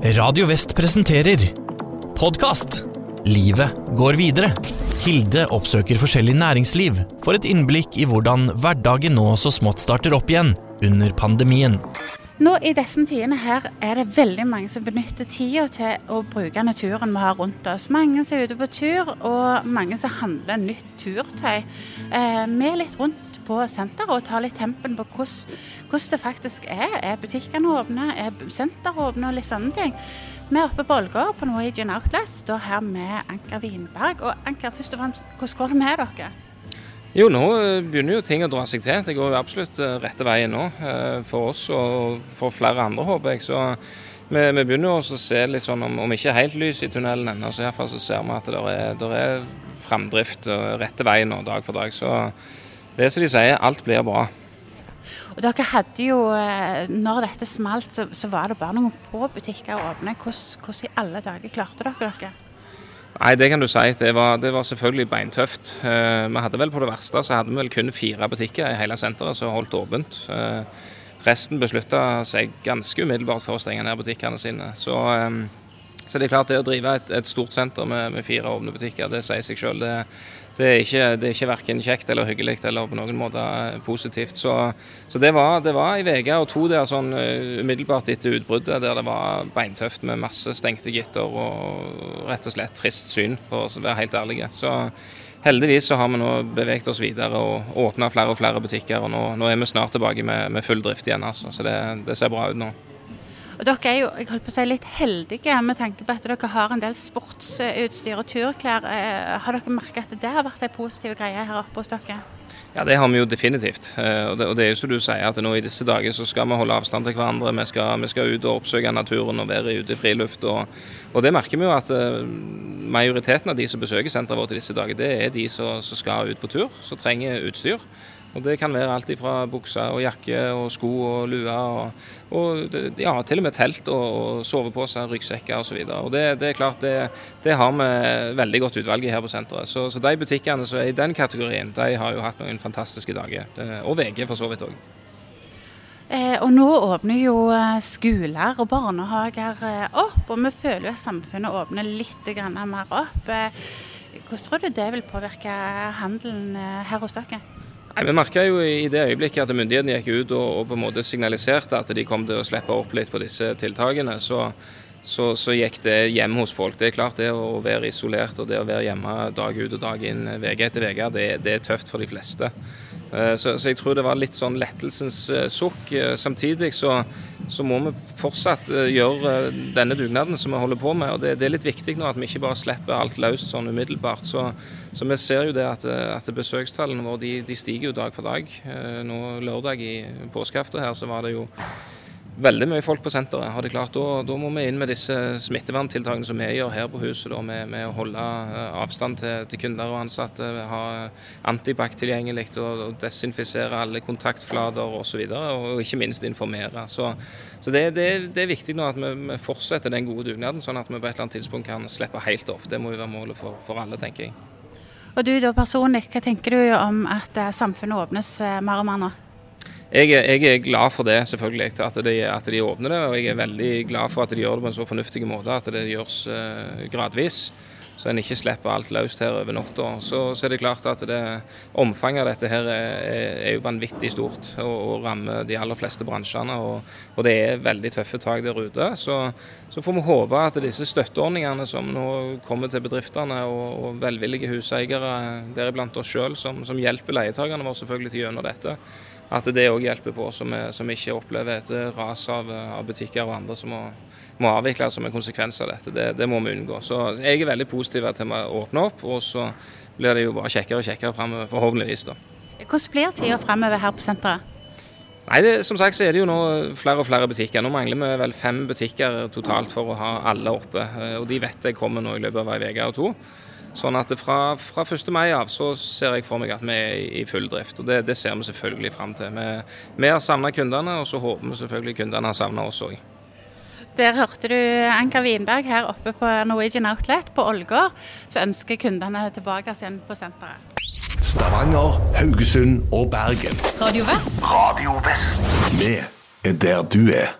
Radio Vest presenterer Podkast. Livet går videre. Hilde oppsøker forskjellig næringsliv for et innblikk i hvordan hverdagen nå så smått starter opp igjen under pandemien. Nå I disse tidene her er det veldig mange som benytter tida til å bruke naturen vi har rundt oss. Mange som er ute på tur, og mange som handler nytt turtøy. Eh, er litt rundt på senteret og tar litt tempen på hvordan, det faktisk er. Er butikkene åpne, er senteret åpne og litt sånne ting. Vi er oppe på Ålgård på Norwegian Outlets, da her med Anker Vinberg. Og Anker, først og fremst, hvordan går det med dere? Jo, nå eh, begynner jo ting å dra seg til. Det går jo absolutt eh, rette veien nå eh, for oss og for flere andre, håper jeg. Så vi, vi begynner å se litt sånn, om, om ikke helt lys i tunnelen ennå, så iallfall så ser vi at det er, der er framdrift rette veien nå dag for dag. Så det er som de sier, alt blir bra. Og dere hadde jo, når dette smalt, så, så var det bare noen få butikker åpne. Hvordan, hvordan i alle dager klarte dere dere? Nei, det kan du si. Det var, det var selvfølgelig beintøft. Eh, vi hadde vel På det verste så hadde vi vel kun fire butikker i hele senteret som holdt åpent. Eh, resten beslutta seg ganske umiddelbart for å stenge ned butikkene sine. Så, eh, så det er klart det å drive et, et stort senter med, med, fire åpne butikker, det sier seg sjøl. Det, det er ikke, det ikke verken kjekt eller hyggelig eller på noen måte positivt. Så, så det var, ei uke og to der sånn uh, umiddelbart etter utbruddet der det var beintøft med masse stengte gitter og rett og slett trist syn, for å være helt ærlige. Så heldigvis så har vi nå beveget oss videre og åpna flere og flere butikker. og Nå, nå er vi snart tilbake med, med full drift igjen, altså. Så det, det ser bra ut nå. Og Dere er jo jeg holdt på å si, litt heldige med tanke på at dere har en del sportsutstyr og turklær. Eh, har dere merket at det har vært en positiv greie her oppe hos dere? Ja, det har vi jo definitivt. Eh, og det, og det er jo som du sier, at nå i disse dager så skal vi holde avstand til hverandre. Vi skal, vi skal ut og oppsøke naturen og være ute i friluft. Og, og det merker vi jo at uh, majoriteten av de som besøker senteret vårt i disse dager, det er de som, som skal ut på tur, som trenger utstyr. Og Det kan være alt fra bukser og jakke og sko og lue og, og ja, til og med telt og, og soveposer, ryggsekker osv. Det, det er klart det, det, har vi veldig godt utvalg i her på senteret. Så, så, de butikkene som er i den kategorien, de har jo hatt noen fantastiske dager. Og VG for så vidt òg. Eh, og nå åpner jo eh, skoler og barnehager eh, opp, og vi føler jo at samfunnet åpner litt mer opp. Hvordan tror du det vil påvirke handelen her hos dere? Nei, Vi merka jo i det øyeblikket at myndighetene gikk ut og, og, på en måte signaliserte at de kom til å slippe opp litt på disse tiltakene. så, så, så gikk det hjem hos folk. Det er klart det å være isolert og det å være hjemme dag ut og dag inn, VG etter VG, det, det er tøft for de fleste. Eh, så, så, jeg tror det var litt sånn lettelsens eh, sukk. Eh, samtidig så, så, må vi fortsatt gjøre denne dugnaden som vi holder på med. og det, det, er litt viktig nå at vi ikke bare slipper alt løst sånn umiddelbart. Så, så vi ser jo det at, at besøkstallene våre de, de, stiger jo dag for dag. Nå lørdag i påskeaften her så var det jo veldig mye folk på senteret. har de klart. Da, da, må vi inn med disse smitteverntiltakene som vi gjør her på huset, da, med, med, å holde eh, avstand til, til, kunder og ansatte, ha antibac tilgjengelig og, og desinfisere alle kontaktflater osv. Og, videre, og ikke minst informere. Så, så det, det, det, er viktig nå at vi, vi, fortsetter den gode dugnaden, sånn at vi på et eller annet tidspunkt kan slippe helt opp. Det må jo være målet for, for alle, tenker jeg. Og du da personlig, hva tenker du om at eh, samfunnet åpnes eh, mer og mer nå? Jeg, jeg, er glad for det, selvfølgelig, at de, at de, åpner det. Og jeg er veldig glad for at de gjør det på en så fornuftig måte at det gjøres uh, gradvis. Så en ikke slipper alt løst her over natta. Så, så, er det klart at det, omfanget av dette her er, er jo vanvittig stort og, og, rammer de aller fleste bransjene. Og, og, det er veldig tøffe tak der ute. Så, så får vi håpe at disse støtteordningene som nå kommer til bedriftene, og, og velvillige huseiere, deriblant oss sjøl, som, som hjelper leietakerne våre selvfølgelig til gjennom dette, at det òg hjelper på, så vi, så vi, ikke opplever et ras av, av, butikker og andre som må, må avvikles som en konsekvens av dette. Det, det, må vi unngå. Så jeg er veldig positiv til å åpne opp, og så blir det jo bare kjekkere og kjekkere framover, forhåpentligvis. da. Hvordan blir tida framover her på senteret? Nei, det, Som sagt så er det jo nå flere og flere butikker. Nå mangler vi vel fem butikker totalt for å ha alle oppe. Og De vet jeg kommer nå i løpet av ei uke og to. Sånn at fra, fra 1. mai av så ser jeg for meg at vi er i full drift. Og det, det ser vi selvfølgelig fram til. Vi, vi har savna kundene, og så håper vi selvfølgelig kundene har savna oss òg. Der hørte du Anker Winberg her oppe på Norwegian Outlet på Ålgård, Så ønsker kundene tilbake igjen på senteret. Stavanger, Haugesund og Bergen. Radio Vest. Radio Vest. Vi er der du er.